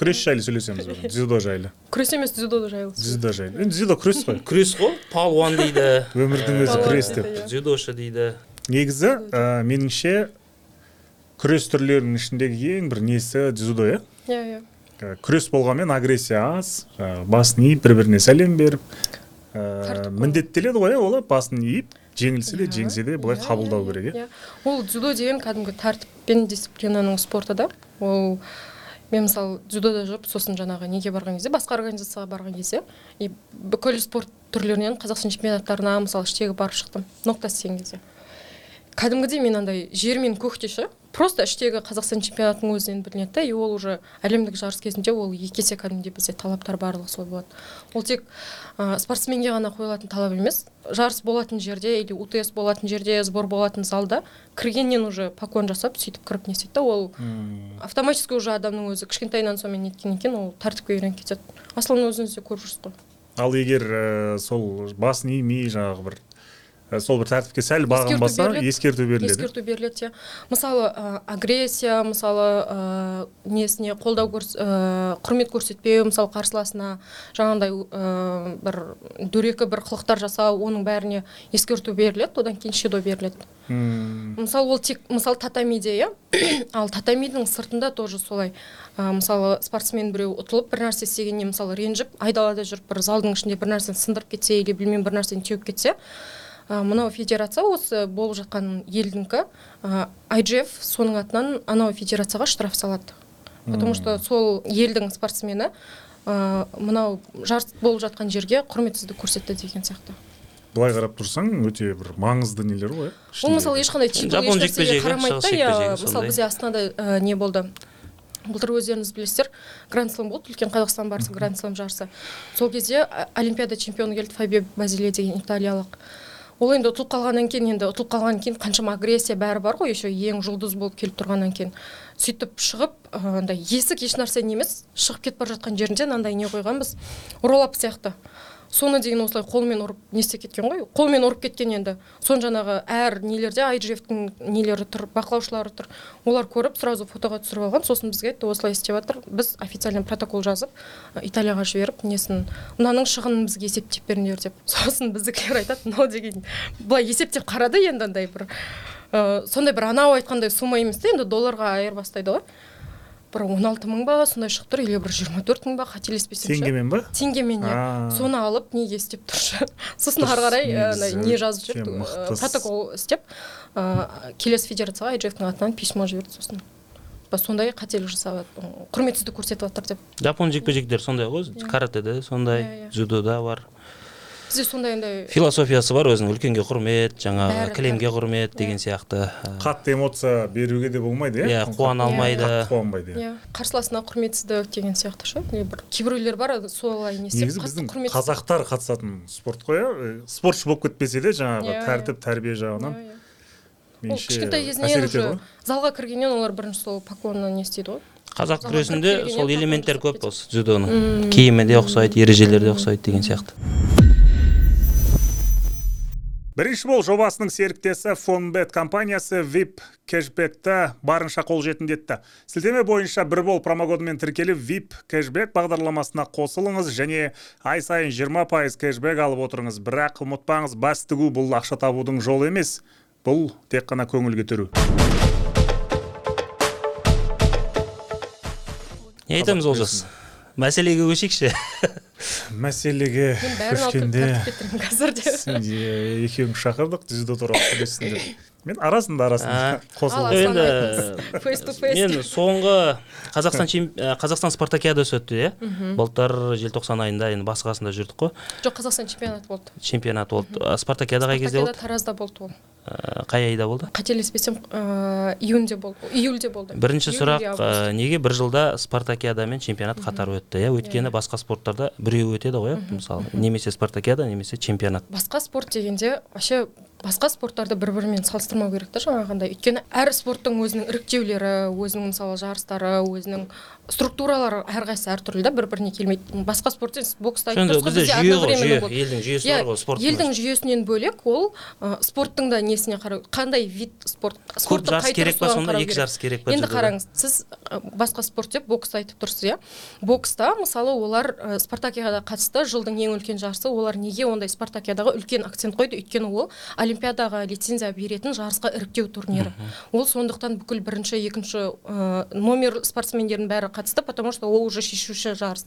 күрес жайлы сөйлесеміз бүгін дзюдо жайлы. Күрес емес дзюдо жайлы. Дзюдо жайлы. Енді дзюдо күрес қой. Күрес қой палуан дейді. Өмірдің өзі Палуан күрес деп. иә. дзюдошы дейді. Негізі ә, меніңше күрес түрлерінің ішіндегі ең бір несі дзюдо иә? Иә иә. Ә, күрес болғанмен агрессия аз басын иіп бір біріне сәлем беріп ә, міндеттеледі ғой иә олар басын иіп жеңілсе де жеңсе де былай иә, қабылдау иә, керек иә. иә. Ол дзюдо деген кәдімгі тәртіп пен дисциплинаның спорты да. Ол мен мысалы дзюдода жүріп сосын жаңағы неге барған кезде басқа организацияға барған кезде и бүкіл спорт түрлерінен қазақстан чемпионаттарына мысалы іштегі барып шықтым ноқта істеген кезде. Кәдімгідей мен андай жер мен көктей ше просто іштегі қазақстан чемпионатының өзінен білінеді да и ол уже әлемдік жарыс кезінде ол екі есе кәдімгідей бізде талаптар барлығы сол болады. Ол тек ә, спортсменге ғана қойылатын талап емес. Жарыс болатын жерде или утс болатын жерде сбор болатын залда кіргеннен уже поклон жасап сөйтіп кіріп не істейді да ол автоматически уже адамның өзі кішкентайынан сонымен неткеннен кейін ол тәртіпке үйреніп кетеді. Аслан өзіңіз де көріп жүрсіз ғой. Ал егер ә, сол басын имей жаңағы бір сол бір тәртіпке сәл бағынбаса ескерту беріледі. Ескерту беріледі иә. Мысалы ә, агрессия мысалы ә, несіне қолдау көрс- ә, құрмет көрсетпеу мысалы қарсыласына жаңағындай ә, бір дөрекі бір қылықтар жасау оның бәріне ескерту беріледі одан кейін шедо беріледі. М, мысалы ол тек мысалы татамиде иә. Ал татамидің сыртында тоже солай. Ә, мысалы спортсмен біреу ұтылып бір нәрсе істегенне мысалы ренжіп айдалада жүріп бір залдың ішінде бір нәрсені сындырып кетсе или білмеймін бір нәрсені теуіп кетсе мынау федерация осы болып жатқан елдікі ә, IGF соның атынан анау федерацияға штраф салады. Потому что сол елдің спортсмені ә, мынау жарыс болып жатқан жерге құрметсіздік көрсетті деген сияқты. Былай қарап тұрсаң өте бір маңызды нелер ғой иә ол мысалы ешқандай титул қарамайды да иә мысалы бізде астанада ә, не болды. Былтыр өздеріңіз білесіздер гранд слэм болды үлкен қазақстан барысы гранд слэм жарысы. Сол кезде олимпиада чемпионы келді фабио базиле деген италиялық ол енді ұтылып қалғаннан кейін енді ұтылып қалғаннан кейін қаншама агрессия бәрі бар ғой. Еще ең жұлдыз болып келіп тұрғаннан кейін. Сөйтіп шығып андай есік еш нәрсе не емес шығып кетіп бара жатқан жерінде мынандай не қойғанбыз? Роллап сияқты. Соны деген осылай қолмен ұрып не істеп кеткен ғой? қолмен ұрып кеткен енді. Соны жаңағы әр нелерде IGF-тің нелері тұр бақылаушылары тұр. Олар көріп сразу фотоға түсіріп алған. Сосын бізге айтты осылай істеп жатыр біз официально протокол жазып ә, италияға жіберіп несін мынаның шығынын бізге есептеп беріңдер деп. Сосын біздікілер айтады мынау деген былай есептеп қарады енді андай бір ә, сондай бір анау айтқандай сумма емес та енді долларға айырбастайды ғой бір он алты мың ба сондай шығып тұр или бір жиырма төрт мың ба қателеспесем теңгемен ба? Теңгемен иә. Соны алып неге істеп тұршы. Сосын ары қарай не жазып жіберді протокол істеп ә, келесі федерацияға IGF-тің атынан письмо жіберді сосын. Сондай қателік жасап құрметсіздік көрсетіп жатыр деп. Жапон жекпе жектері сондай ғой каратэде Иә, сондай иә. дзюдода бар. Бізде сондай андай философиясы бар өзінің үлкенге құрмет жаңағы кілемге құрмет деген сияқты. Ә, қатты эмоция беруге де болмайды иә иә? қуана Иә, алмайды. қатты қуанбайды иә. Иә қарсыласына құрметсіздік деген сияқты ше? Не бір кейбіреулер бар солай не істеп негізі біздің құрмет қазақтар қатысатын спорт қой иә? Спортшы болып кетпесе де жаңағы Иә, тәртіп тәрбие жағынан Иә, иә. ол кішкентай кезінен уже залға кіргеннен олар бірінші сол поклоннан не істейді ғой? Қазақ күресінде сол элементтер көп осы дзюдоның киімі де ұқсайды ережелері де ұқсайды деген сияқты. Бірінші бол жобасының серіктесі фонбет компаниясы вип кэшбэкті барынша қолжетімді етті сілтеме бойынша бір бол промокодымен тіркеліп вип кэшбэк бағдарламасына қосылыңыз және ай сайын 20 пайыз кэшбэк алып отырыңыз. Бірақ ұмытпаңыз бас тігу бұл ақша табудың жолы емес бұл тек қана көңіл көтеру не айтамыз олжас? мәселеге көшейікші. Мәселеге көшкенде тартып кетіремін қазір де сен де екеуің шақырдық дзюдо туралы сөйлессін деп. Мен арасында арасында. Енді фейс ту фейс мен соңғы қазақстан чем- қазақстан спартакиадасы өтті иә? Былтыр желтоқсан айында енді басқасында жүрдік қой. Жоқ қазақстан чемпионаты болды. Чемпионат болды. Спартакиада қай кезде болды? таразда болды ол. Қай айда болды? Қателеспесем июньде болды. Июльде болды. Бірінші сұрақ неге бір жылда спартакиада мен чемпионат қатар өтті иә? Өйткені басқа спорттарда біреу өтеді ғой иә мысалы. Немесе спартакиада немесе чемпионат. Басқа спорт дегенде вообще басқа спорттарды бір бірімен салыстырмау керек та жаңағындай. Өйткені әр спорттың өзінің іріктеулері өзінің мысалы жарыстары өзінің структуралары әрқайсысы әртүрлі да бір біріне келмейді. Басқа спорт емес бокста бізде жүйе ғой жүйе елдің жүйесі Иә, бар ғой спорттың елдің жүйесінен бөлек ол ә, спорттың да несіне қарау қандай вид спорт спортты жарыс керек па сонда? Екі жарыс керек па енді қараңыз сіз басқа спорт деп боксты айтып тұрсыз иә? Бокста мысалы олар ә, спартакиадаға қатысты жылдың ең үлкен жарысы олар неге ондай спартакиадаға үлкен акцент қойды? Өйткені ол олимпиадаға лицензия беретін жарысқа іріктеу турнирі. Ол сондықтан бүкіл бірінші екінші ә, номер спортсмендердің бәрі қатысты потому что ол уже шешуші жарыс.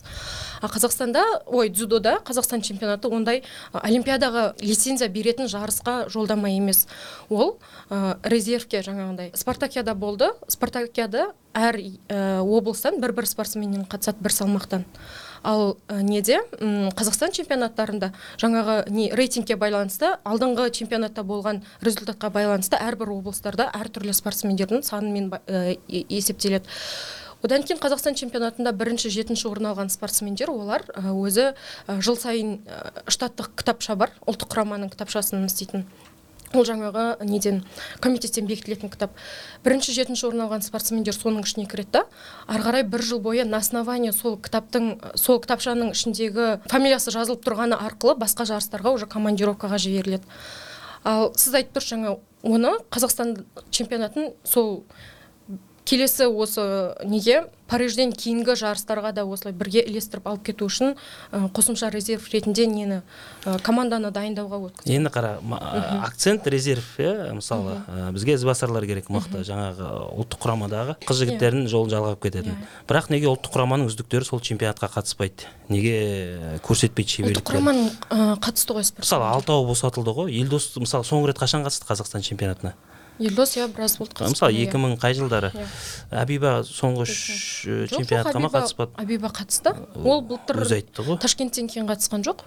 А қазақстанда ой дзюдода қазақстан чемпионаты ондай олимпиадаға лицензия беретін жарысқа жолдама емес. Ол ә, резервке жаңағындай. Спартакиада болды. Спартакиада әр ә, облыстан бір бір спортсменнен қатысады бір салмақтан. Ал ә, неде? М, қазақстан чемпионаттарында жаңағы не рейтингке байланысты алдыңғы чемпионатта болған результатқа байланысты әрбір облыстарда әртүрлі спортсмендердің санымен ә, есептеледі. Одан кейін қазақстан чемпионатында бірінші жетінші орын алған спортсмендер олар өзі жыл сайын штаттық кітапша бар ұлттық құраманың кітапшасын істейтін. Ол жаңағы неден комитеттен бекітілетін кітап. Бірінші жетінші орын алған спортсмендер соның ішіне кіреді да ары қарай бір жыл бойы на основании сол кітаптың сол кітапшаның ішіндегі фамилиясы жазылып тұрғаны арқылы басқа жарыстарға уже командировкаға жіберіледі. Ал сіз айтып тұрсыз жаңа оны қазақстан чемпионатын сол келесі осы неге? Парижден кейінгі жарыстарға да осылай бірге ілестіріп алып кету үшін ә, қосымша резерв ретінде нені ә, команданы дайындауға өткізді. Енді қара акцент резерв иә мысалы ә, бізге ізбасарлар керек мықты жаңағы ұлттық құрамадағы қыз жігіттердің жолын жалғап кететін. Бірақ неге ұлттық құраманың үздіктері сол чемпионатқа қатыспайды? Неге көрсетпейді ұлттық шеберліктерін құраманың ә, қатысты ғой мысалы алтауы босатылды ғой. Елдос мысалы соңғы рет қашан қатысты қазақстан чемпионатына? Елдос иә біраз болды мысалы екі мың қай жылдары? Әбиба соңғы үш чемпионатқа ма қатыспады абиба қатысты. Ол былтыр өзі айтты ғой. Ташкенттен кейін қатысқан жоқ.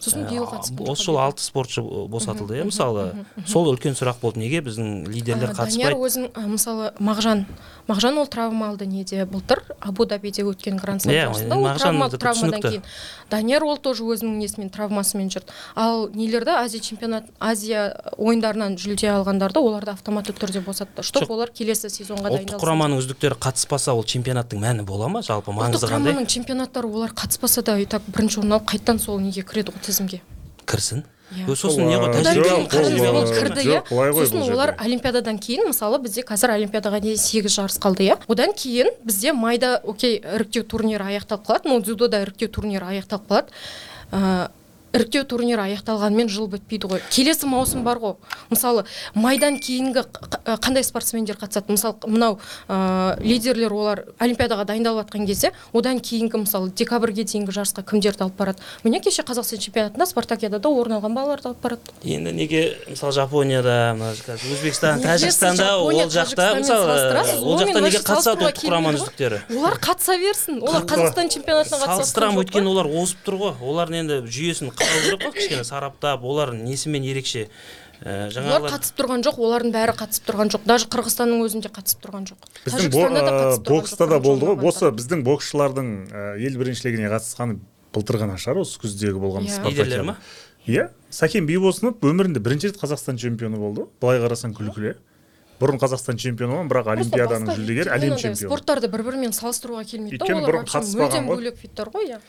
Сосын биыл қатысқан осы жолы алты спортшы босатылды иә мысалы. сол үлкен сұрақ болды. Неге біздің лидерлер данияр қатыспайды өзін а, мысалы мағжан мағжан ол травма алды неде? Былтыр абу дабиде өткен гранд слам Иә, жарысында ол Мағжан травма это травмадан түсінікті. кейін. Данияр ол тоже өзінің несімен травмасымен жүрді. Ал нелерді? Азия чемпионат азия ойындарынан жүлде алғандарды оларды автоматты түрде босатты. Чтобы олар келесі сезонға ұлттық дайындалсын құраманың үздіктері қатыспаса ол чемпионаттың мәні бола ма? жалпы ұлттық маңызы қандай? құраманың чемпионаттары олар қатыспаса да и так бірінші орын алып қайтадан сол неге кіреді? ғой тізімге кірсін? Иә. Ö, сосын не ғой ол, ол кірді иә. Ғой сосын олар олимпиададан кейін мысалы бізде қазір олимпиадаға дейін сегіз жарыс қалды иә. Одан кейін бізде майда окей іріктеу турнирі аяқталып қалады но дзюдода іріктеу турнирі аяқталып қалады. Ә, іріктеу турнирі аяқталғанымен жыл бітпейді ғой. Келесі маусым бар ғой. Мысалы майдан кейінгі қандай спортсмендер қатысады? Мысалы мынау ә, лидерлер олар олимпиадаға дайындалып жатқан кезде одан кейінгі мысалы декабрьге дейінгі жарысқа кімдерді алып барады? Міне кеше қазақстан чемпионатында спартакиадада орын алған балаларды алып барады. Енді неге мысалы жапонияда өзбекстан тәжікстанда ол жақта мысалы ол жақта неге қатысады ұлттық құраманың үздіктері? Олар қатыса берсін олар қазақстан чемпионатына қатысып салыстырамын өйткені олар озып тұр ғой. Олардың енді жүйесін қарау керек қой кішкене сараптап. Олардың несімен ерекше? Ә, олар қатысып тұрған жоқ олардың бәрі қатысып тұрған жоқ. Даже қырғызстанның өзінде қатысып тұрған жоқ. Біздің бо- Тәжікстанда да ә, қатысып тұрған бокста да болды ғой. осы біздің боксшылардың ә, ел біріншілігіне қатысқаны былтыр ғана шығар осы күздегі болған Иә. спартакиада. Ма? иә. Сәкен бибосынов өмірінде бірінші рет қазақстан чемпионы болды. Былай қарасаң күлкілі. Бұрын қазақстан чемпионы болған бірақ олимпиаданың жүлдегері әлем чемпионы. спорттарды бір бірімен салыстыруға келмейді да олар бұрын бөлек видтер ғой иә.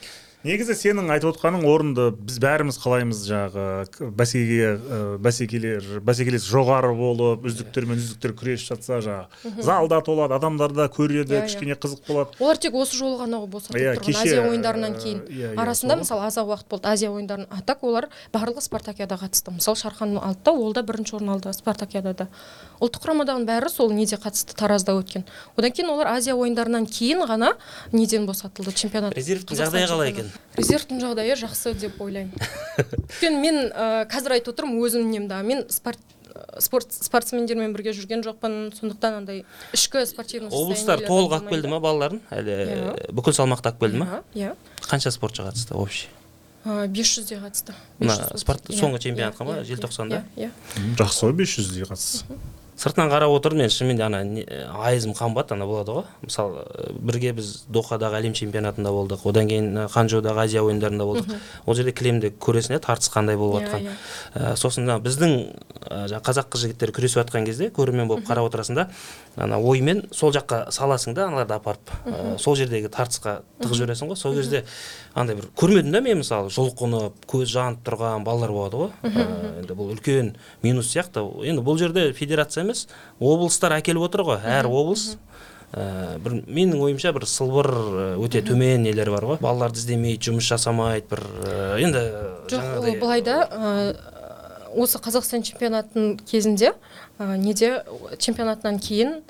Негізі сенің айтып отқаның орынды біз бәріміз қалаймыз жаңағы бәсекеге ә, бәсекелер бәсекелес жоғары болып үздіктер мен үздіктер күресіп жатса жаңағы залда толады адамдар да көреді Иә, иә. кішкене қызық болады. Олар тек осы жолы ғана ғой босатылып Иә, тұрған кеше, азия ойындарынан кейін иә, иә, арасында мысалы аз уақыт болды азия ойындарынан а так олар барлығы спартакиадаға қатысты. Мысалы шархан алды да ол да бірінші орын алды спартакиадада. Ұлттық құрамадағының бәрі сол неде қатысты таразда өткен. Одан кейін олар азия ойындарынан кейін ғана неден босатылды чемпионат резервтің жағдайы қалай екен? Резервтің жағдайы жақсы деп ойлаймын. Өйткені мен ә, қазір айтып отырмын өзім немді мен спорт спорт спортсмендермен бірге жүрген жоқпын. Сондықтан андай ішкі спортивный облыстар толық алып келді ма балаларын? Әлі Иә. бүкіл салмақта алып келді ма? Иә. Қанша спортшы қатысты общий бес жүзде қатысты. Мына 500 спорт- Иә, соңғы иә, чемпионатқа ма, желтоқсанда? иә, иә. жақсы ғой бес жүздей қатыс сыртынан қарап отырып мен шынымен де ана айызым қанбады ана болады ғой. Мысалы бірге біз дохадағы әлем чемпионатында болдық одан кейін ханчжоудағы азия ойындарында болдық. Ол жерде кілемде көресің иә тартыс қандай болып Иә, жатқан иә. Ә, сосын жаңағы біздің жаңағы қазақ қыз жігіттері күресіп жатқан кезде көрермен болып қарап отырасың да ана оймен сол жаққа саласың да аналарды апарып. Ә, сол жердегі тартысқа тығып жібересің ғой. Сол кезде андай бір көрмедім да мен мысалы жұлқынып көз жанып тұрған балалар болады ғой. Енді бұл үлкен минус сияқты. Енді бұл жерде федерация емес облыстар әкеліп отыр ғой әр облыс. Ә, бір менің ойымша бір сылбыр ә, өте төмен нелер бар ғой. Балаларды іздемейді жұмыс жасамайды бір ә, енді жоқ ол былай да осы қазақстан чемпионатының кезінде ә, неде чемпионатынан кейін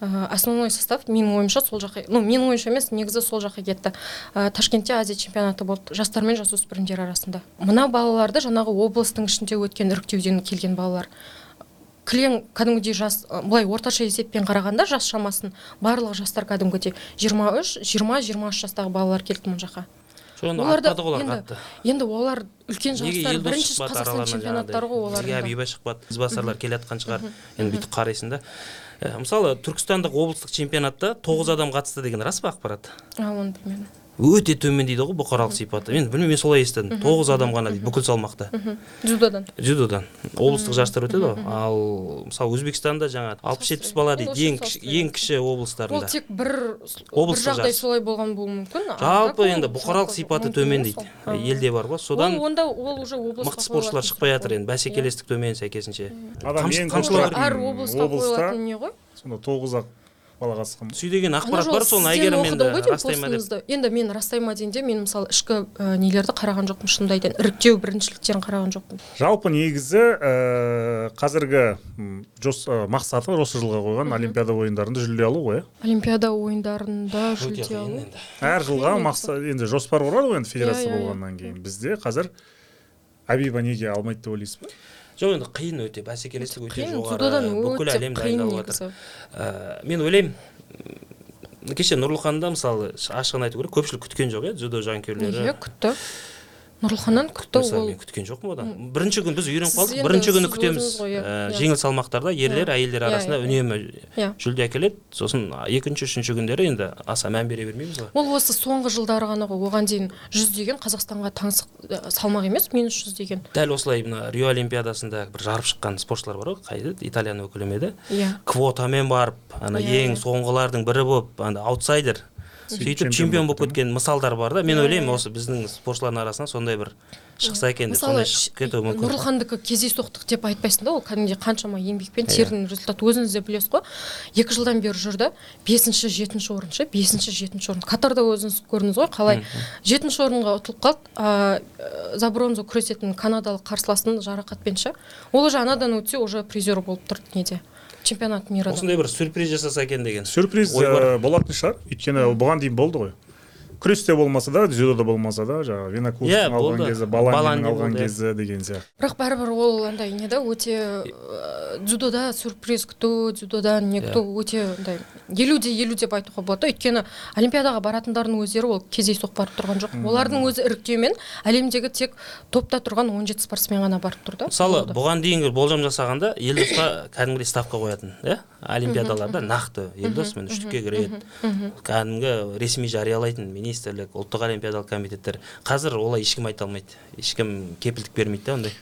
ә, основной состав менің ойымша сол жаққа ну менің ойымша емес негізі сол жаққа кетті. Ә, ташкентте азия чемпионаты болды жастар мен жасөспірімдер арасында. Мына балаларды жаңағы облыстың ішінде өткен іріктеуден келген балалар. Кілең кәдімгідей жас былай орташа есеппен қарағанда жас шамасын барлық жастар кәдімгідей жиырма үш жиырма жиырма үш жастағы балалар келді мына жаққа. Соны оларда артпады ғой олар енді, енді олар үлкен жарыстар бірінші қазақстан чемпионаттары ғой жаңағыдай? бізге абиба шықпады? Ізбасарлар келе жатқан шығар. Енді бүйтіп қарайсың да. Мысалы түркістандық облыстық чемпионатта тоғыз адам қатысты деген рас па ақпарат? А оны білмедім өте төмен дейді ғой бұқаралық сипаты. Мен білмеймін мен солай естідім. Тоғыз адам ғана дейді бүкіл салмақта. Дзюдодан. Дзюдодан. Облыстық жарыстар өтеді ғой. Ал мысалы өзбекстанда жаңағы алпыс жетпіс бала дейді. Ол ең кіші ең кіші ол облыстарында тек бір бір Облыстық жағдай солай болған болуы мүмкін. Жалпы ол енді бұқаралық сипаты төмен дейді. ол. А. елде бар ғой. Содан ол онда ол уже мықты спортшылар шықпай жатыр енді. Бәсекелестік төмен сәйкесінше. Адам облысқа облыста қойылатын не ғой? сонда тоғыз ақ бала қатысқан сүй деген ақпарат бар соны әйгерім енді растай ма деп енді мен растай ма дейін де мен мысалы ішкі ә, нелерді қараған жоқпын шынымды айтайын. Іріктеу біріншіліктерін қараған жоқпын. Жалпы негізі ә, қазіргі жос, ә, мақсаты осы жылға қойған олимпиада ойындарында жүлде алу ғой иә? Олимпиада ойындарында жүлде алу. әр жылға мақсат енді жоспар құрады ғой енді федерация Иә, иә, иә. болғаннан кейін. Бізде қазір абиба неге алмайды деп ойлайсыз ба? Жоқ енді қиын өте бәсекелестік өте жоғары бүкіл әлем дайындалып жатыр Ә, мен ойлаймын кеше нұрлыханда мысалы ашығын айту керек көпшілік күткен жоқ иә дзюдо жанкүйерлері. Неге? Күтті. Нұрлыханнан күтті ол мен күткен жоқпын одан. Бірінші күн біз үйреніп қалдық. бірінші күні күтеміз. иә, Ә, иә. жеңіл салмақтарда ерлер Иә. әйелдер арасында үнемі жүлде әкеледі. Сосын екінші үшінші күндері енді аса мән бере бермейміз ғой. Ол осы соңғы жылдары ғана ғой. Оған дейін жүз деген қазақстанға таңсық ә, салмақ емес минус жүз деген. Дәл осылай мына рио олимпиадасында бір жарып шыққан спортшылар бар ғой. Қайда? Италияны өкілемеді иә. Квотамен барып ана ең соңғылардың бірі болып ана аутсайдер. Сөйтіп чемпион болып кеткен. мысалдар бар да. Мен Иә, ойлаймын иә. осы біздің спортшылардың арасынан сондай бір шықса екен деп сондай шығып кетуі мүмкін. Нұрлыхандікі кездейсоқтық деп айтпайсың да ол кәдімгідей қаншама еңбекпен тердің результаты өзіңіз де білесіз ғой. Екі жылдан бері жүрді бесінші жетінші орын ше бесінші жетінші орын. Катарда өзіңіз көрдіңіз ғой қалай? Жетінші орынға ұтылып қалды. А, ә, за бронзу күресетін канадалық қарсыласын жарақатпен ше? Ол уже анадан өтсе уже призер болып тұр неде чемпионат мира осындай бір сюрприз жасаса екен деген сюрприз ә, болатын шығар. Өйткені бұған дейін болды ғой. Күресте болмаса да дзюдода болмаса да жаңағы винокурстың Иә, алған кезі баландин алған иә. кезі деген сияқты. Бірақ бәрібір ол андай не да өте ә, дзюдода сюрприз күту дзюдодан не Иә. күту өте андай елу де елу деп айтуға болады да. Өйткені олимпиадаға баратындардың өздері ол кездейсоқ барып тұрған жоқ. Олардың өзі іріктеумен әлемдегі тек топта тұрған 17 спортсмен ғана барып тұр да. Мысалы бұған дейінгі болжам жасағанда елдосқа кәдімгідей ставка қоятын иә? Олимпиадаларда нақты. Елдос міне үштікке кіреді. Кәдімгі ресми жариялайтын министрлік ұлттық олимпиадалық комитеттер. Қазір олай ешкім айта алмайды. Ешкім кепілдік бермейді да ондай.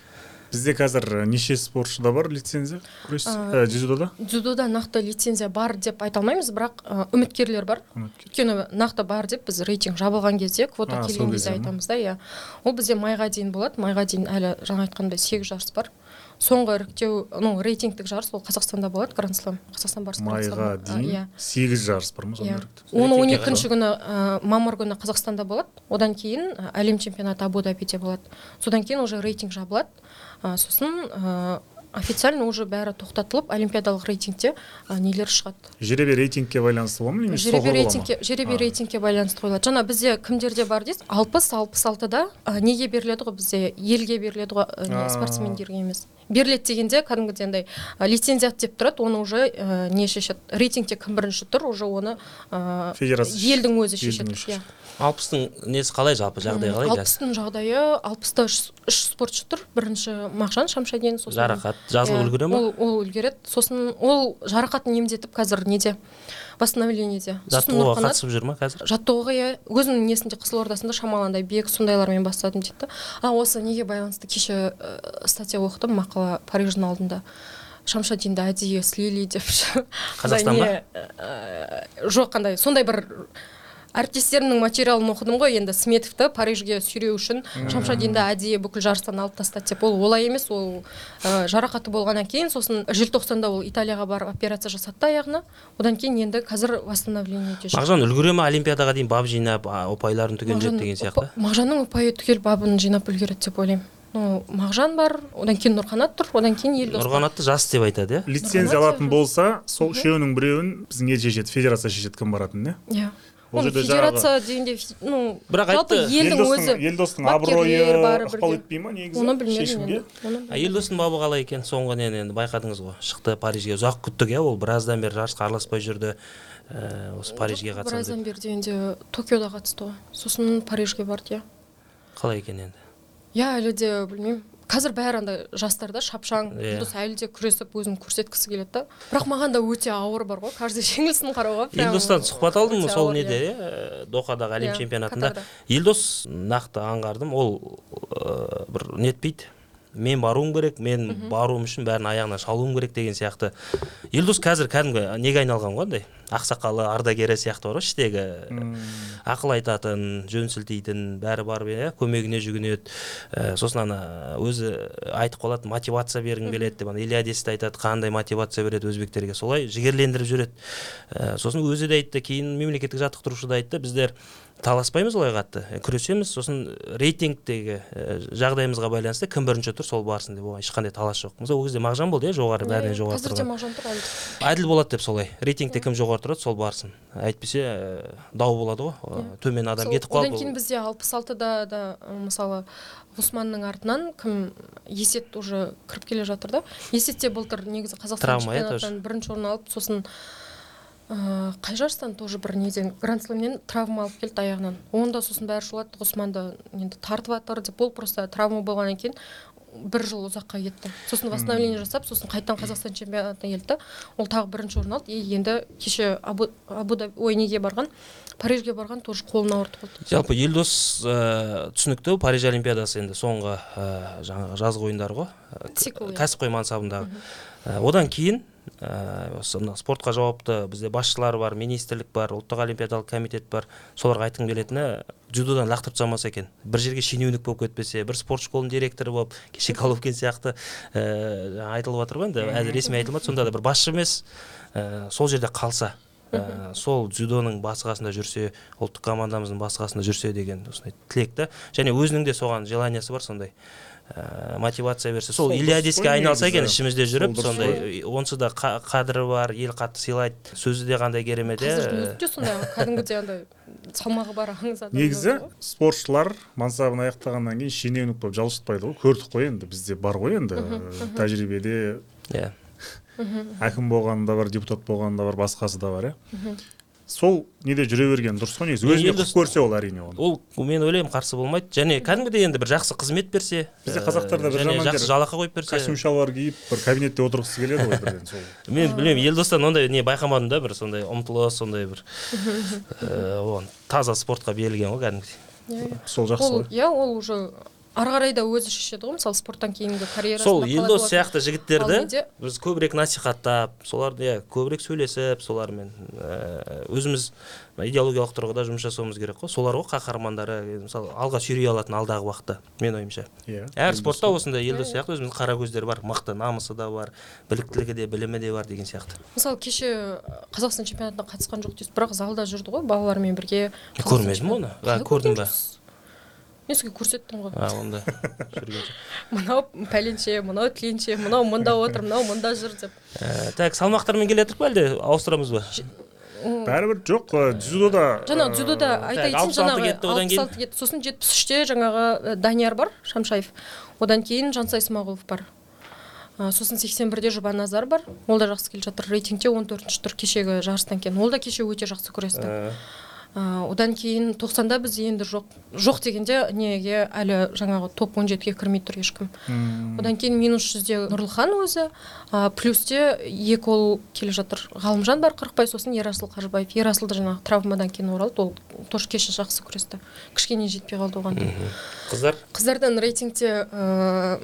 Бізде қазір неше спортшыда бар лицензия? Күрес ә, дзюдода? дзюдода нақты лицензия бар деп айта алмаймыз бірақ ә, үміткерлер бар. Өйткені нақты бар деп біз рейтинг жабылған кезде квота келген кезде айтамыз да иә. Ол бізде майға дейін болады. Майға дейін әлі жаңа айтқандай сегіз жарыс бар. Соңғы іріктеу ну рейтингтік жарыс ол қазақстанда болады гранд-слэм қазақстан барысы майға дейін иә. сегіз жарыс бар ма иә. сонда оны он екінші күні ә, мамыр күні қазақстанда болады. Одан кейін әлем чемпионаты абу дабиде болады. Содан кейін уже рейтинг жабылады. Ә, сосын ә, официально уже бәрі тоқтатылып олимпиадалық рейтингте ә, нелер шығады? Жеребе рейтингке байланысты бола ма? Немесе жеребе рейтингке жеребе рейтингке байланысты қойылады. Жаңа бізде кімдерде бар дейсіз? Алпыс алпыс алтыда ә, неге беріледі ғой бізде? Елге беріледі ғой ә, не, спортсмендерге емес. Беріледі дегенде кәдімгідей андай лицензият деп тұрады оны уже ә, не шешеді? Рейтингте кім бірінші тұр уже оны ә, Федерация елдің өзі шешеді. Иә. Алпыстың несі қалай жалпы жағдайы қалай? алпыстың жағдайы алпыста үш үш спортшы тұр. Бірінші мағжан шамшадин сосын жарақат жазылып үлгере ма? ол ол үлгереді. Сосын ол жарақатын емдетіп қазір неде? Восстановлениеде жаттығуға қатысып жүр ма қазір? Жаттығуға иә. Өзімнің несінде қызылордасында шамалы андай бег сондайлармен бастадым дейді да а осы неге байланысты кеше ә, статья оқыдым мақала париждің алдында. Шамшадинді әдейі слили деп. Қазақстан ба? не, ә, жоқ қандай сондай бір әріптестерімнің материалын оқыдым ғой. Енді сметовті парижге сүйреу үшін шамшадинді әдейі бүкіл жарыстан алып тастады деп ол олай емес. Ол ә, жарақаты болғаннан кейін сосын желтоқсанда ол италияға барып операция жасады да аяғына. Одан кейін енді қазір восстановлениеде жүр мағжан үлгере ма олимпиадаға дейін бап жинап ұпайларын түгендеп деген сияқты? Мағжанның ұпайы түгел бабын жинап үлгереді деп ойлаймын. Ну мағжан бар одан кейін нұрқанат тұр одан кейін елдос нұрқанатты жас деп айтады иә? Лицензия алатын болса сол үшеуінің біреуін біздің ел шешеді федерация шешеді кім баратынын иә? Иә. Жерде федерация дегенде ну Бірақ жалпы елдің елдостың өзі елдостың бапкерлер абыройы ықпал етпей ма негізі оны білмедім елдостың бабы қалай екен? Соңғы нені енді байқадыңыз ғой? Шықты парижге. ұзақ күттік иә ол біраздан бері жарысқа араласпай жүрді. Ә, осы парижге қатысамын біраздан бері дегенде токиода қатысты ғой. Сосын парижге барды иә. Қалай екен енді? Иә әлі де білмеймін. Қазір бәрі андай жастарда шапшаң Иә. елдос әлі де күресіп өзін көрсеткісі келеді да. Бірақ маған да өте ауыр бар ғой каждый жеңілісін қарауға елдостан сұхбат алдым сол неде иә. иә? Дохадағы әлем Иә, чемпионатында. Елдос нақты аңғардым. Ол ә, бір нетпейді мен баруым керек мен баруым үшін бәрін аяғынан шалуым керек деген сияқты. Елдос қазір кәдімгі неге айналған ғой андай? Ақсақалы ардагері сияқты бар ғой іштегі ақыл айтатын жөн сілтейтін бәрі барып иә? Көмегіне жүгінеді. Ә, сосын ана өзі айтып қалады мотивация бергім келеді деп. Ана ильядесті айтады қандай мотивация береді өзбектерге? Солай жігерлендіріп жүреді. Ә, сосын өзі де айтты кейін мемлекеттік жаттықтырушы да айтты біздер таласпаймыз олай қатты күресеміз сосын рейтингтегі ә, жағдайымызға байланысты кім бірінші тұр сол барсын деп. Оған ешқандай талас жоқ мысалы ол кезде мағжан болды иә жоғары бәрінен жоғары қазір де тұрған. мағжан тұр әлі. Де. әділ болады деп солай. Рейтингте кім жоғары тұрады сол барсын. Әйтпесе ә, дау болады ғой Ә, төмен адам кетіп одан қалды кейін бізде алпыс алтыда да мысалы ғұсманның артынан кім есет уже кіріп келе жатыр да. Есет те былтыр негізі қазақстан иә, чемпионатынан бірінші орын алып сосын ыыы қай жарыстан тоже бір неден гранд слемнен травма алып келді аяғынан. Оны да сосын бәрі шулады ғұсманды енді тартып жатыр деп ол просто травма болғаннан кейін бір жыл ұзаққа кетті. Сосын восстановление жасап сосын қайтадан қазақстан чемпионатына келді. Ол тағы бірінші орын алды. И енді кеше абу, абу Даби- ой неге барған? Парижге барған тоже қолын ауыртып қалды жалпы елдос ә, түсінікті париж олимпиадасы енді соңғы ә, жаңағы жазғы ойындар ғой. Цикл, иә. кәсіпқой мансабындағы. Одан кейін ә, осы мына спортқа жауапты бізде басшылар бар министрлік бар ұлттық олимпиадалық комитет бар. Соларға айтқым келетіні дзюдодан лақтырып тастамаса екен. Бір жерге шенеунік болып кетпесе бір спорт школының директоры болып кеше головкин сияқты ә, айтылып жатыр ғой енді әзір ресми айтылмады сонда да бір басшы емес ә, сол жерде қалса ә, сол дзюдоның басы қасында жүрсе ұлттық командамыздың басы қасында жүрсе деген осындай тілек та. Және өзінің де соған желаниясы бар сондай. Ә, мотивация берсе. Сол қой айналса екен ішімізде жүріп сондай онсыз да қа- қадірі бар ел қатты сыйлайды сөзі де қандай керемет қазірдің иә өзінде сондай кәдімгідей андай салмағы бар аңыз адам негізі спортшылар мансабын аяқтағаннан кейін шенеунік болып жалшытпайды ғой. Көрдік қой енді бізде бар ғой енді тәжірибеде. Иә. Әкім болған да бар депутат болған да бар басқасы да бар иә. Сол неде жүре берген дұрыс қой негізі. Өзіне құп көрсе ол әрине оны. ол мен ойлаймын қарсы болмайды. Және кәдімгідей енді бір жақсы қызмет берсе Бізде қазақтарда бір және жаман жақсы жер- жалақы қойып берсе. Костюм шалбар киіп бір кабинетте отырғысы келеді ғой бірден сол. Мен білмеймін елдостан ондай не байқамадым да бір сондай ұмтылыс сондай бір ә, оған таза спортқа берілген ғой кәдімгідей. Иә, иә. сол жақсы ол ғой. иә ол уже ары қарай да өзі шешеді ғой мысалы спорттан кейінгі карьерасы сол елдос сияқты жігіттерді біз көбірек насихаттап соларды иә көбірек сөйлесіп солармен өзіміз идеологиялық тұрғыда жұмыс жасауымыз керек қой. Солар ғой қаһармандары мысалы алға сүйрей алатын алдағы уақытта менің ойымша. Иә әр спортта осындай елдос сияқты өзіміздің қара көздер бар мықты намысы да бар біліктілігі де білімі де бар деген сияқты. Мысалы кеше қазақстан чемпионатына қатысқан жоқ дейсіз бірақ залда жүрді ғой балалармен бірге. Көрмедім оны. Көрдің ба? Мен сізге көрсеттім ғой а онда жүрген мынау пәленше мынау тіленше мынау мында отыр мынау мында жүр деп. Ә, так салмақтармен келе жатырық па әлде? Ауыстырамыз ба? Бәрібір жоқ дзюдода жаңа дзюдода айта кетейін 66 жаңағы кетті, одан кейін? 66 кетті. Сосын жетпіс үште жаңағы э, данияр бар шамшаев. Одан кейін жансай смағұлов бар. Сосын сексен бірде жұбаназар бар. Ол да жақсы келе жатыр. Рейтингте он төртінші тұр кешегі жарыстан кейін. Ол да кеше өте жақсы күресті Ә, одан кейін тоқсанда біз енді жоқ жоқ дегенде неге әлі жаңағы топ он жетіге кірмей тұр ешкім. Одан кейін минус жүзде нұрлыхан өзі а, плюсте екі ол келе жатыр. Ғалымжан бар қырықбай сосын ерасыл қажыбаев. Ерасыл да жаңағы травмадан кейін оралды ол тоже кеше жақсы күресті. Кішкене жетпей қалды оған. Да. қыздар? Қыздардан рейтингте ыыы,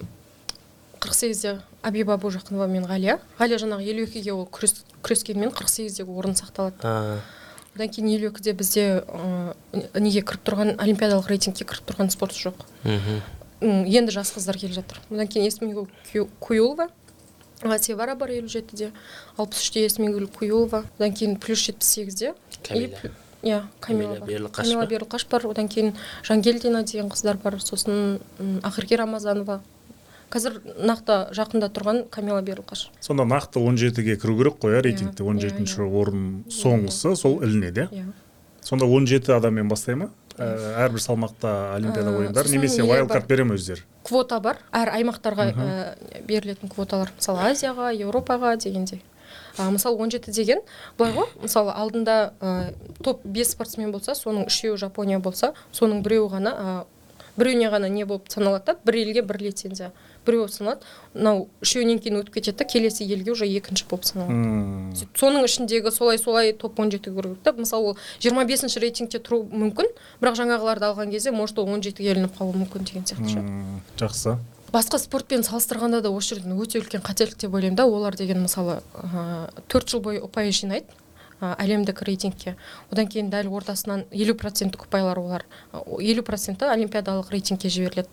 қырық сегізде абиба божақынова мен ғалия. Ғалия жаңағы елу екіге ол күрес, күрескенмен қырық сегіздегі орын сақталады. А, одан кейін елу екіде бізде ыыы, неге кіріп тұрған олимпиадалық рейтингке кіріп тұрған спортшы жоқ. Мгм. М, енді жас қыздар келе жатыр. Одан кейін эсмигүл Кю- куюлова севара бар елу жетіде алпыс үште эсмигүл куюлова одан кейін плюс жетпіс сегізде. Иә Камила Берліқаш камила берліқаш бар. Одан кейін жангелдина деген қыздар бар. Сосын ақерке рамазанова. Қазір нақты жақында тұрған камила берліқаш сонда нақты 17-ге кіру керек қой иә. рейтингте Иә, 17-ші иә. орын соңғысы сол ілінеді иә? Иә. Сонда 17 адаммен бастай ма? Ә, әрбір салмақта олимпиада Ә, ойындары немесе не вайлдкарт бере ме өздері? Квота бар. Әр аймақтарға ә, берілетін квоталар мысалы азияға еуропаға дегендей. А, мысалы 17 деген былай ғой. Мысалы алдында ә, топ 5 спортсмен болса соның үшеуі жапония болса соның біреуі ғана ә, біреуіне ғана не болып саналады да бір елге бір лицензия. Біреу болып саналады мынау үшеуінен кейін өтіп кетеді да келесі елге уже екінші болып саналады. Сөйтіп соның ішіндегі солай солай топ 17-ге кіру керек та мысалы ол 25 рейтингте тұру мүмкін бірақ жаңағыларды алған кезде может ол 17-ге ілініп қалуы мүмкін деген сияқты ше м, жақсы. Басқа спортпен салыстырғанда да осы жерден өте үлкен қателік деп ойлаймын да олар деген мысалы төрт жыл бойы ұпай жинайды. Әлемдік рейтингке. Одан кейін дәл ортасынан елу проценттік ұпайлар олар. Елу проценті олимпиадалық рейтингке жіберіледі.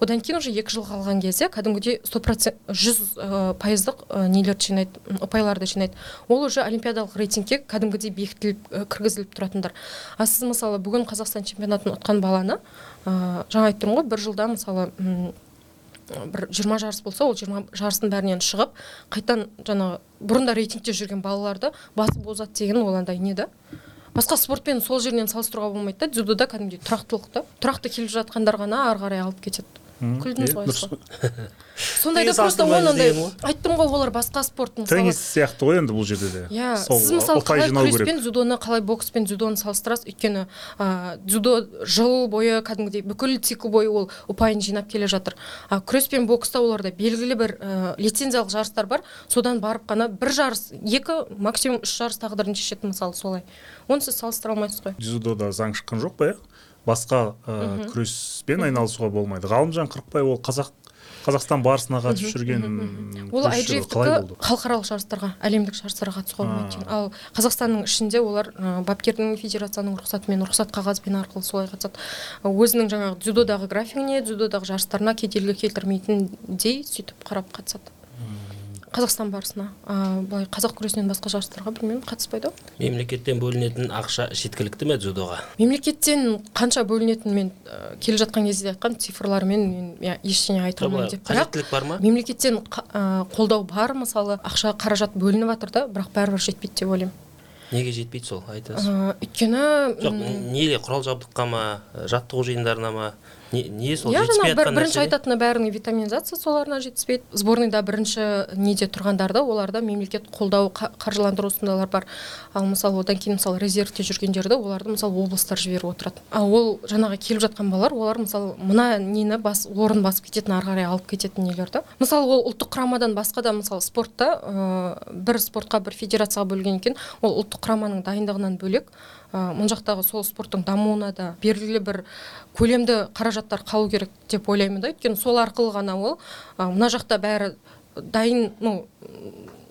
Одан кейін уже екі жыл қалған кезде кәдімгідей сто процент жүз пайыздық нелерді жинайды ұпайларды жинайды. Ол уже олимпиадалық рейтингке кәдімгідей бекітіліп кіргізіліп тұратындар. А сіз мысалы бүгін қазақстан чемпионатын ұтқан баланы ә, жаңа айттым ғой бір жылда мысалы бір жиырма жарыс болса ол жиырма жарыстың бәрінен шығып қайтадан жаңағы бұрында рейтингте жүрген балаларды басып озады деген ол андай не да? Басқа спортпен сол жерінен салыстыруға болмайды да дзюдода кәдімгідей тұрақтылық та тұрақты келіп жатқандар ғана ары қарай алып кетеді. Күлдіңіз е, ғой дұрыс сондайда просто оны андай айттым ғой олар басқа спорт мысалы теннис сияқты ғой енді бұл жерде де. Иә сіз мысалы қалай күрес пен дзюдоны қалай бокс пен дзюдоны салыстырасыз? Өйткені ә, дзюдо жыл бойы кәдімгідей бүкіл цикл бойы ол ұпайын жинап келе жатыр. А күрес пен бокста оларда белгілі бір ә, лицензиялық жарыстар бар. Содан барып қана бір жарыс екі максимум үш жарыс тағдырын шешеді мысалы солай. Оны сіз салыстыра алмайсыз ғой. Дзюдода заң шыққан жоқ па иә? Басқа ә, күреспен айналысуға болмайды. Ғалымжан қырықбай ол қазақ қазақстан барысына қатысып жүрген ол қалай болды? халықаралық жарыстарға әлемдік жарыстарға қатысуға болмайды ал қазақстанның ішінде олар ә, бапкердің федерацияның рұқсатымен рұқсат қағазбен арқылы солай қатысады. А өзінің жаңағы дзюдодағы графигіне дзюдодағы жарыстарына кедергі келтірмейтіндей сөйтіп қарап қатысады. Қазақстан барысына а, былай қазақ күресінен басқа жарыстарға білмеймін қатыспайды ғой. Мемлекеттен бөлінетін ақша жеткілікті ме дзюдоға? Мемлекеттен қанша бөлінетінін мен ә, келе жатқан кезде де айтқан цифрлармен мен ештеңе айта алмаймын деп. қажеттілік бар ма? мемлекеттен ә, қолдау бар мысалы ақша қаражат бөлініп жатыр да бірақ бәрібір жетпейді деп ойлаймын. Неге жетпейді сол айтыңыз ә, өйткені жоқ неге құрал жабдыққа ма жаттығу жиындарына ма? Не, не сол иә жаңағы бір, бірінші айтатыны бәрінің витаминизация соларына жетіспейді сборныйда бірінші неде тұрғандарда оларда мемлекет қолдау қа- қаржыландыру сондайлар бар ал мысалы одан кейін мысалы резервте жүргендерді оларды мысалы облыстар жіберіп отырады ал ол жаңағы келіп жатқан балалар олар мысалы мына нені бас орын басып кететін ары қарай алып кететін нелер да мысалы ол ұлттық құрамадан басқа да мысалы спортта ә, бір спортқа бір федерацияға бөлген екен ол ұлттық құраманың дайындығынан бөлек мына жақтағы сол спорттың дамуына да белгілі бір көлемді қаражаттар қалу керек деп ойлаймын да. Өйткені сол арқылы ғана ол мына жақта бәрі дайын ну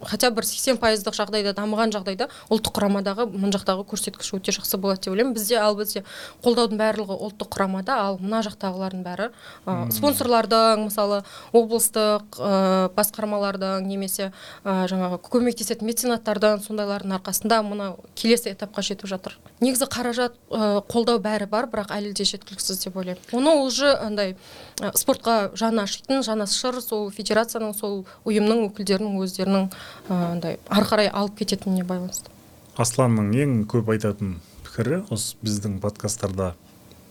хотя бір сексен пайыздық жағдайда дамыған жағдайда ұлттық құрамадағы мына жақтағы көрсеткіш өте жақсы болады деп ойлаймын. Бізде ал бізде қолдаудың барлығы ұлттық құрамада ал мына жақтағылардың бәрі ә, спонсорлардың мысалы облыстық ә, басқармалардың немесе ә, жаңағы көмектесетін меценаттардың сондайлардың арқасында мына келесі этапқа жетіп жатыр. Негізі қаражат ә, қолдау бәрі бар бірақ әлі де жеткіліксіз деп ойлаймын. Оны уже андай ә, спортқа жаны ашитын жанашыр сол федерацияның сол ұйымның өкілдерінің өздерінің андай ары қарай алып кететініне байланысты. Асланның ең көп айтатын пікірі осы біздің подкасттарда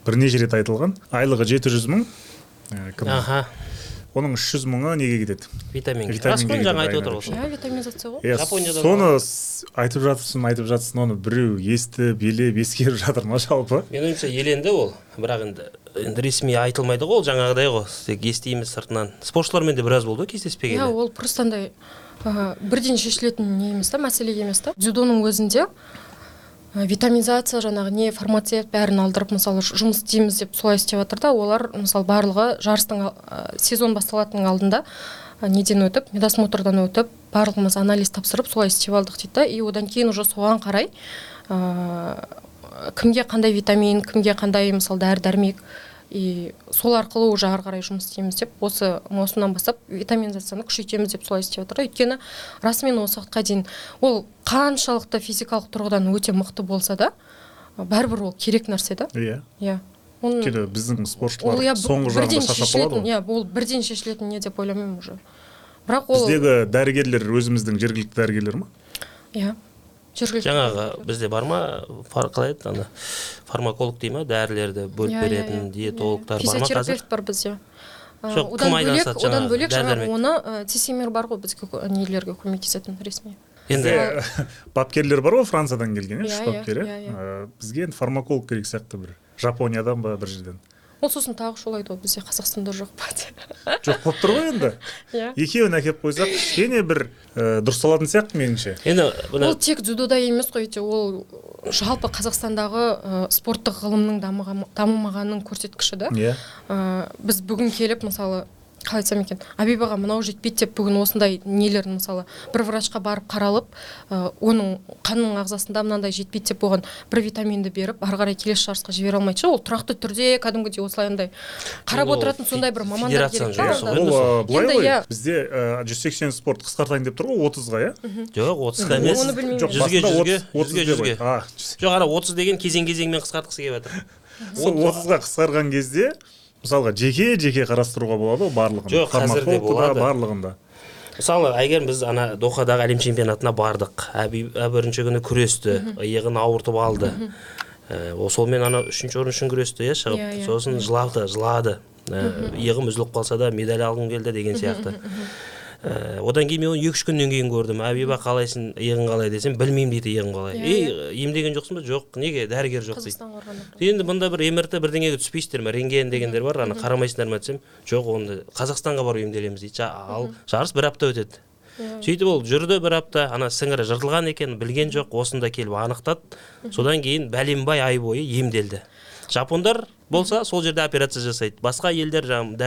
бірнеше рет айтылған. Айлығы жеті жүз мың. Кім? Аха. Оның үш жүз мыңы неге кетеді? Витаминге қой жаңа айтып отыр ғой иә витаминизация ғой Жапонияда соны айтып жатырсың айтып жатырсың оны біреу естіп елеп ескеріп жатыр ма жалпы? Менің ойымша еленді ол. Бірақ енді енді ресми айтылмайды ғой ол жаңағыдай ғой. Тек естиміз сыртынан. Спортшылармен де біраз болды ғой кездеспегелі иә ол просто андай ә, бірден шешілетін не емес та мәселе емес та? Дзюдоның өзінде ә, витаминизация жаңағы не фармацевт бәрін алдырып мысалы жұмыс істейміз деп солай істеп жатыр да олар мысалы барлығы жарыстың ә, сезон басталатынның алдында ә, неден өтіп медосмотрдан өтіп барлығымыз анализ тапсырып солай істеп алдық дейді да. И одан кейін уже соған қарай ә, кімге қандай витамин кімге қандай мысалы дәрі дәрмек и сол арқылы уже ары қарай жұмыс істейміз деп осы маусымнан бастап витаминизацияны күшейтеміз деп солай істеп жатыр. Өйткені расымен осы уақытқа дейін ол қаншалықты физикалық тұрғыдан өте мықты болса да бәрібір ол керек нәрсе да. Иә. Иә. Өйткені біздің спортшылар иә соңғы жағында шаршап қалады ғой. иә ол бірден шешілетін не деп ойламаймын уже. Бірақ ол біздегі дәрігерлер өзіміздің жергілікті дәрігерлер ма? Иә. Жергілікті жаңағы бізде бар ма? Фар, қалай еді ана? Фармаколог дей ма? дәрілерді бөліп Иә, иә, беретін иә. диетологтар бар ма қазір? бар бізде. Ә, Жоқ, одан кім бөлек айналысады одан бөлек жаңағы оны ә, цисемир бар ғой бізге нелерге көмектесетін ресми. Енді бізде бапкерлер бар ғой франциядан келген иә Иә, үш иә, бапкер иә, иә. Ә, бізге енді фармаколог керек сияқты бір. Жапониядан ба бір жерден? Ол сосын тағы шулайды ғой бізде қазақстанда жоқ па деп. Жоқ болып тұр ғой енді. Иә. Екеуін әкеліп қойсақ кішкене бір ә, дұрысталатын сияқты меніңше. Енді ол тек дзюдода емес қой өйте ол жалпы қазақстандағы ә, спорттық ғылымның дамымағанының көрсеткіші да. Иә. Ә, біз бүгін келіп мысалы қалай айтсам екен? Абибаға мынау жетпейді деп бүгін осындай нелерін мысалы бір врачқа барып қаралып ә, оның қанның ағзасында мынандай жетпейді деп оған бір витаминді беріп ары қарай келесі жарысқа жібере алмайды ше ол тұрақты түрде кәдімгідей осылай андай қарап ол отыратын сондай бір мамандар керек ол былай ғой иә. бізде жүз сексен спорт қысқартайын деп тұр ғой отызға иә? Жоқ отызға емес. Оны білмеймін. жоқ жүзге жүзге 30 жүзге жүзге. жоқ ана отыз деген кезең кезеңмен қысқартқысы келіп жатыр. Сол отызға қысқарған кезде мысалға жеке жеке қарастыруға болады ғой барлығын. Жоқ, қазір де Фармакологты да, болады. барлығында. Мысалы әйгерім біз ана дохадағы әлем чемпионатына бардық. Әби ә, бірінші күні күресті. Иығын ауыртып алды. Ә, сонымен ана үшінші орын үшін күресті иә шығып. Иә, иә, сосын жылады жылады. Ә, иығым үзіліп қалса да медаль алғым келді деген сияқты. Ә, одан кейін мен оны екі үш күннен кейін көрдім. Әбиба қалайсың иығың қалай десем білмеймін дейді иығың қалай. Иә, ей емдеген жоқсың ба? Жоқ неге? дәрігер жоқ дейді. Енді мұнда бір мрт бірдеңеге түспейсіздер ме? Рентген дегендер бар ана қарамайсыңдар ма десем? Жоқ оны қазақстанға барып емделеміз дейді. Ал жарыс бір апта өтеді. Сөйтіп ол жүрді бір апта ана сіңірі жыртылған екен білген жоқ осында келіп анықтады. Содан кейін бәленбай ай бойы емделді. Жапондар болса сол жерде операция жасайды. Басқа елдер жаңағы